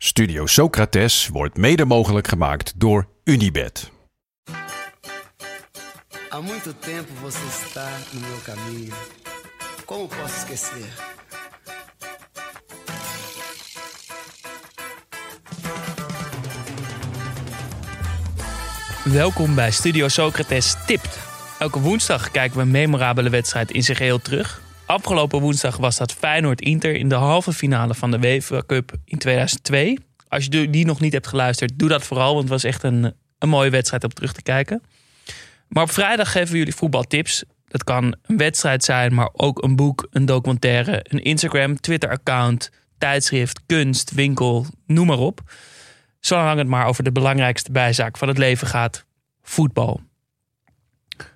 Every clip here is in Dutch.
Studio Socrates wordt mede mogelijk gemaakt door Unibed. Há muito tempo você está no meu caminho. Como posso esquecer? Welkom bij Studio Socrates Tipt. Elke woensdag kijken we een memorabele wedstrijd in zijn geheel terug. Afgelopen woensdag was dat Feyenoord-Inter in de halve finale van de UEFA Cup in 2002. Als je die nog niet hebt geluisterd, doe dat vooral, want het was echt een, een mooie wedstrijd om terug te kijken. Maar op vrijdag geven we jullie voetbaltips. Dat kan een wedstrijd zijn, maar ook een boek, een documentaire, een Instagram, Twitter-account, tijdschrift, kunst, winkel, noem maar op. Zolang het maar over de belangrijkste bijzaak van het leven gaat: voetbal.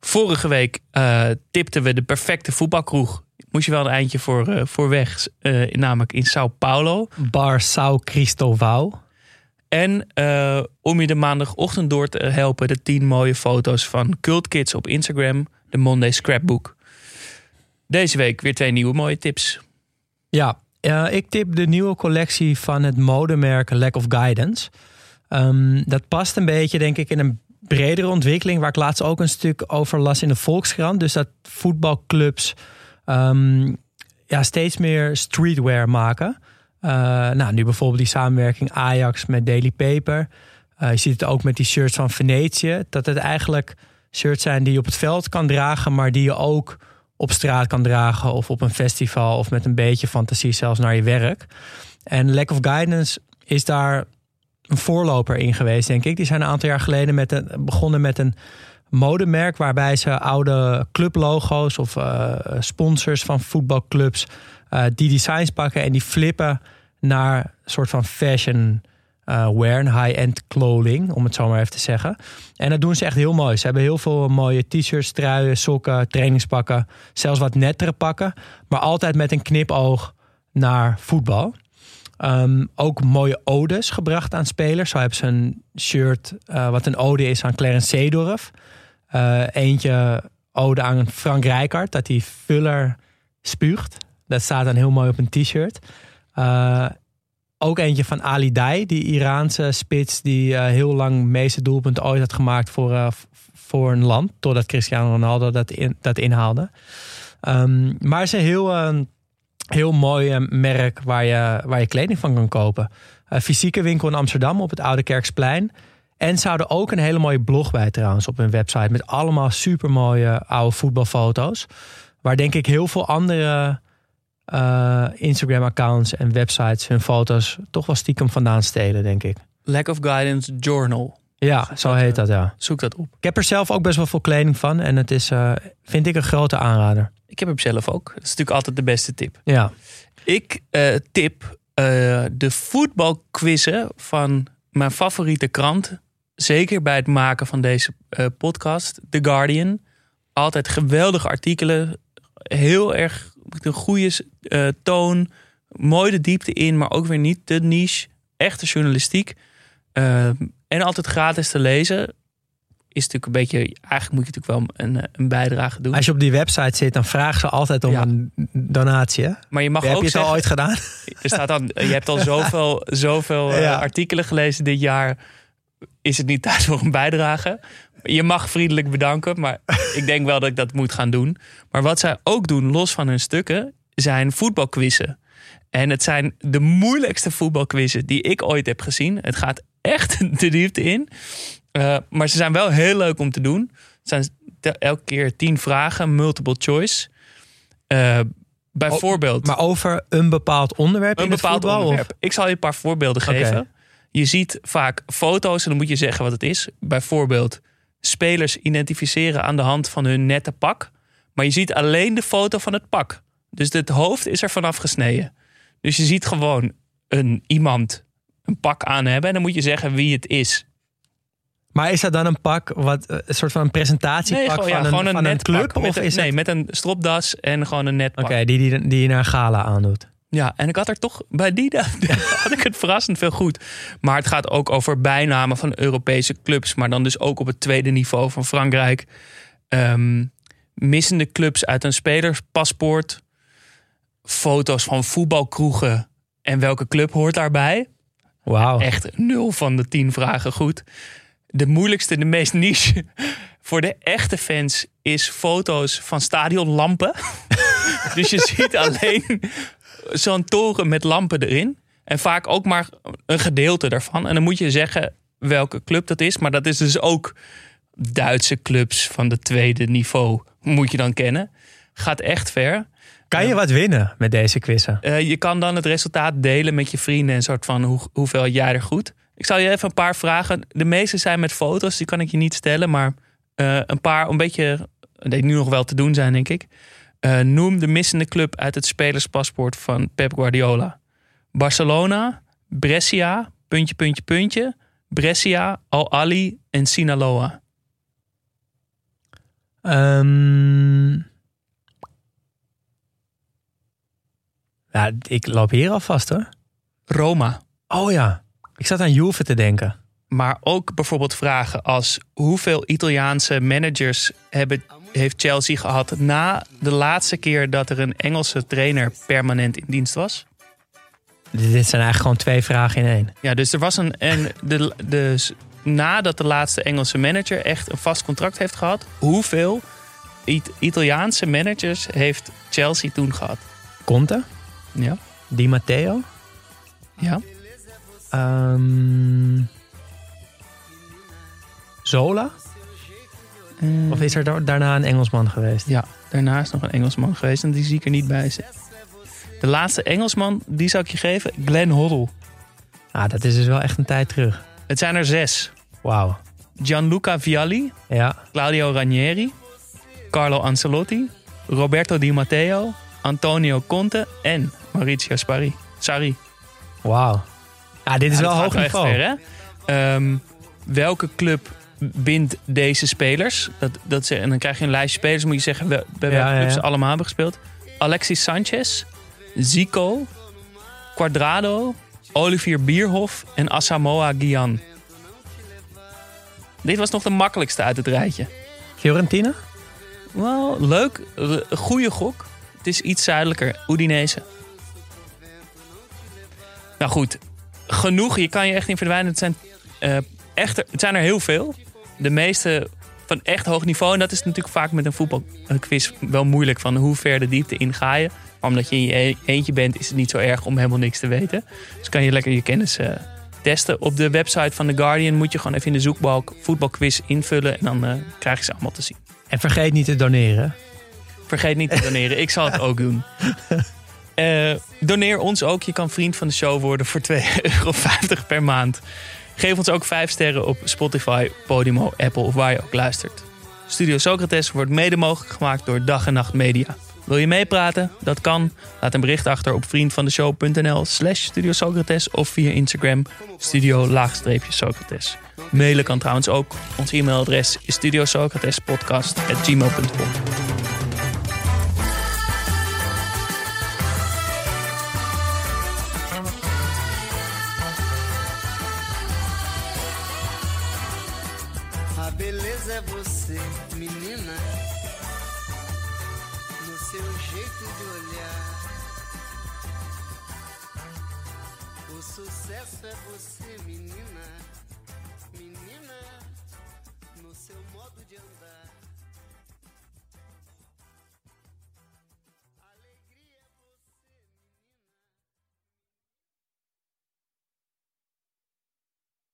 Vorige week uh, tipten we de perfecte voetbalkroeg. Moest je wel een eindje voor, uh, voor weg, uh, namelijk in Sao Paulo. Bar Sao Cristovão. En uh, om je de maandagochtend door te helpen, de 10 mooie foto's van Cult Kids op Instagram, de Monday Scrapbook. Deze week weer twee nieuwe mooie tips. Ja, ik tip de nieuwe collectie van het modemerk Lack of Guidance. Um, dat past een beetje, denk ik, in een bredere ontwikkeling, waar ik laatst ook een stuk over las in de Volkskrant. Dus dat voetbalclubs um, ja, steeds meer streetwear maken. Uh, nou, nu bijvoorbeeld die samenwerking Ajax met Daily Paper. Uh, je ziet het ook met die shirts van Venetië. Dat het eigenlijk shirts zijn die je op het veld kan dragen, maar die je ook op straat kan dragen of op een festival of met een beetje fantasie zelfs naar je werk. En Lack of Guidance is daar een voorloper in geweest, denk ik. Die zijn een aantal jaar geleden met een, begonnen met een modemerk waarbij ze oude clublogo's of uh, sponsors van voetbalclubs uh, die designs pakken en die flippen naar een soort van fashion uh, wear, high-end clothing, om het zo maar even te zeggen. En dat doen ze echt heel mooi. Ze hebben heel veel mooie t-shirts, truien, sokken, trainingspakken, zelfs wat nettere pakken, maar altijd met een knipoog naar voetbal. Um, ook mooie odes gebracht aan spelers. Zo hebben ze een shirt uh, wat een ode is aan Clarence Seedorf. Uh, eentje ode aan Frank Rijkaard, dat hij Fuller spuugt. Dat staat dan heel mooi op een t-shirt. Uh, ook eentje van Ali Dai, die Iraanse spits die heel lang meeste doelpunten ooit had gemaakt voor, voor een land. Totdat Cristiano Ronaldo dat, in, dat inhaalde. Um, maar een heel, uh, heel mooi merk waar je, waar je kleding van kan kopen. Een fysieke winkel in Amsterdam op het Oude Kerksplein. En ze houden ook een hele mooie blog bij trouwens op hun website. Met allemaal supermooie oude voetbalfoto's. Waar denk ik heel veel andere uh, Instagram-accounts en websites hun foto's toch wel stiekem vandaan stelen, denk ik. Lack of Guidance Journal. Ja, zo heet dat, ja. Zoek dat op. Ik heb er zelf ook best wel veel kleding van. En het is, uh, vind ik, een grote aanrader. Ik heb hem zelf ook. Dat is natuurlijk altijd de beste tip. Ja. Ik uh, tip de voetbalquizzen van mijn favoriete krant. Zeker bij het maken van deze podcast. The Guardian. Altijd geweldige artikelen. Heel erg een goede toon. Mooi de diepte in, maar ook weer niet te niche. Echte journalistiek. Uh, en altijd gratis te lezen. Is natuurlijk een beetje. Eigenlijk moet je natuurlijk wel een, een bijdrage doen. Als je op die website zit, dan vragen ze altijd om ja. een donatie. Hè? Maar je mag Heb ook je het zeggen, al ooit gedaan? Er staat dan, je hebt al zoveel, zoveel ja. uh, artikelen gelezen dit jaar. Is het niet tijd voor een bijdrage? Je mag vriendelijk bedanken, maar ik denk wel dat ik dat moet gaan doen. Maar wat zij ook doen, los van hun stukken, zijn voetbalquizzen. En het zijn de moeilijkste voetbalquizzen die ik ooit heb gezien. Het gaat echt de diepte in. Uh, maar ze zijn wel heel leuk om te doen. Het zijn elke keer tien vragen, multiple choice. Uh, bijvoorbeeld. Maar over een bepaald onderwerp? Een in bepaald voetbal, onderwerp. Of? Ik zal je een paar voorbeelden okay. geven. Je ziet vaak foto's en dan moet je zeggen wat het is. Bijvoorbeeld spelers identificeren aan de hand van hun nette pak. Maar je ziet alleen de foto van het pak. Dus het hoofd is er vanaf gesneden. Dus je ziet gewoon een, iemand een pak aan hebben. En dan moet je zeggen wie het is. Maar is dat dan een pak, wat, eh, een soort van een presentatiepak gewoon, ja, van, een, gewoon een van een club? Of een- is nee, het... met een stropdas en gewoon een netpak. Oké, die, die, die je naar gala aandoet. Ja, en ik had er toch bij die had ik het verrassend veel goed. Maar het gaat ook over bijnamen van Europese clubs, maar dan dus ook op het tweede niveau van Frankrijk. Ehm, missende clubs uit een spelerspaspoort, foto's van voetbalkroegen en welke club hoort daarbij. Wauw. Echt nul van de tien vragen goed. De moeilijkste, de meest niche voor de echte fans is foto's van stadionlampen. dus je ziet alleen zo'n toren met lampen erin. En vaak ook maar een gedeelte daarvan. En dan moet je zeggen welke club dat is. Maar dat is dus ook Duitse clubs van de tweede niveau. Moet je dan kennen. Gaat echt ver. Kan je wat winnen met deze quizzen? Eh, je kan dan het resultaat delen met je vrienden. En soort van hoe, hoeveel jij er goed. Ik zal je even een paar vragen. De meeste zijn met foto's, die kan ik je niet stellen. Maar eh, een paar, een beetje, die nu nog wel te doen zijn, denk ik. Eh, noem de missende club uit het spelerspaspoort van Pep Guardiola. Barcelona, Brescia, puntje, puntje, puntje. Brescia, Al Ali en Sinaloa. Ehm, ja, ik loop hier al vast hoor. Roma. Oh ja, ik zat aan Juve te denken. Maar ook bijvoorbeeld vragen als hoeveel Italiaanse managers hebben, heeft Chelsea gehad na de laatste keer dat er een Engelse trainer permanent in dienst was? Dit zijn eigenlijk gewoon twee vragen in één. Ja, dus er was een. En de, dus nadat de laatste Engelse manager echt een vast contract heeft gehad, hoeveel It- Italiaanse managers heeft Chelsea toen gehad? Conte, Ja. Di Matteo. Ja. Ehm, Zola? Of is er da- daarna een Engelsman geweest? Ja, daarna is nog een Engelsman geweest en die zie ik er niet bij zitten. De laatste Engelsman, die zou ik je geven, Glenn Hoddle. Ah, dat is dus wel echt een tijd terug. Het zijn er zes. Wauw. Gianluca Vialli, Ja, Claudio Ranieri, Carlo Ancelotti, Roberto Di Matteo, Antonio Conte en Maurizio Sarri. Sarri. wauw. Ja, dit is Ja, wel hoog niveau. ver, hè? Ehm, welke club bindt deze spelers? Dat, dat ze, en dan krijg je een lijstje spelers. moet je zeggen bij welke Ja, ja. ze allemaal hebben gespeeld. Alexis Sanchez, Zico, Quadrado, Olivier Bierhoff en Asamoah Gyan. Dit was nog de makkelijkste uit het rijtje. Fiorentina? Wel, leuk. Goede gok. Het is iets zuidelijker. Udinese. Nou goed, genoeg. Je kan je echt niet verdwijnen. Het zijn, eh, echt, het zijn er heel veel. De meeste van echt hoog niveau. En dat is natuurlijk vaak met een voetbalquiz wel moeilijk. Van hoe ver de diepte in ga je. Maar omdat je in je e- eentje bent, is het niet zo erg om helemaal niks te weten. Dus kan je lekker je kennis eh, testen. Op de website van The Guardian moet je gewoon even in de zoekbalk voetbalquiz invullen. En dan eh, krijg je ze allemaal te zien. En vergeet niet te doneren. Vergeet niet te doneren. Ik zal het ook doen. Eh, doneer ons ook. Je kan vriend van de show worden voor 2,50 euro per maand. Geef ons ook 5 sterren op Spotify, Podimo, Apple of waar je ook luistert. Studio Socrates wordt mede mogelijk gemaakt door Dag en Nacht Media. Wil je meepraten? Dat kan. Laat een bericht achter op vriendvandeshow.nl slash Studio Socrates of via Instagram studio-socrates. Mailen kan trouwens ook. Ons e-mailadres is studiosocratespodcast.gmail.com beleza é você, menina. No seu jeito de olhar. O sucesso é você, menina. Menina, no seu modo de andar.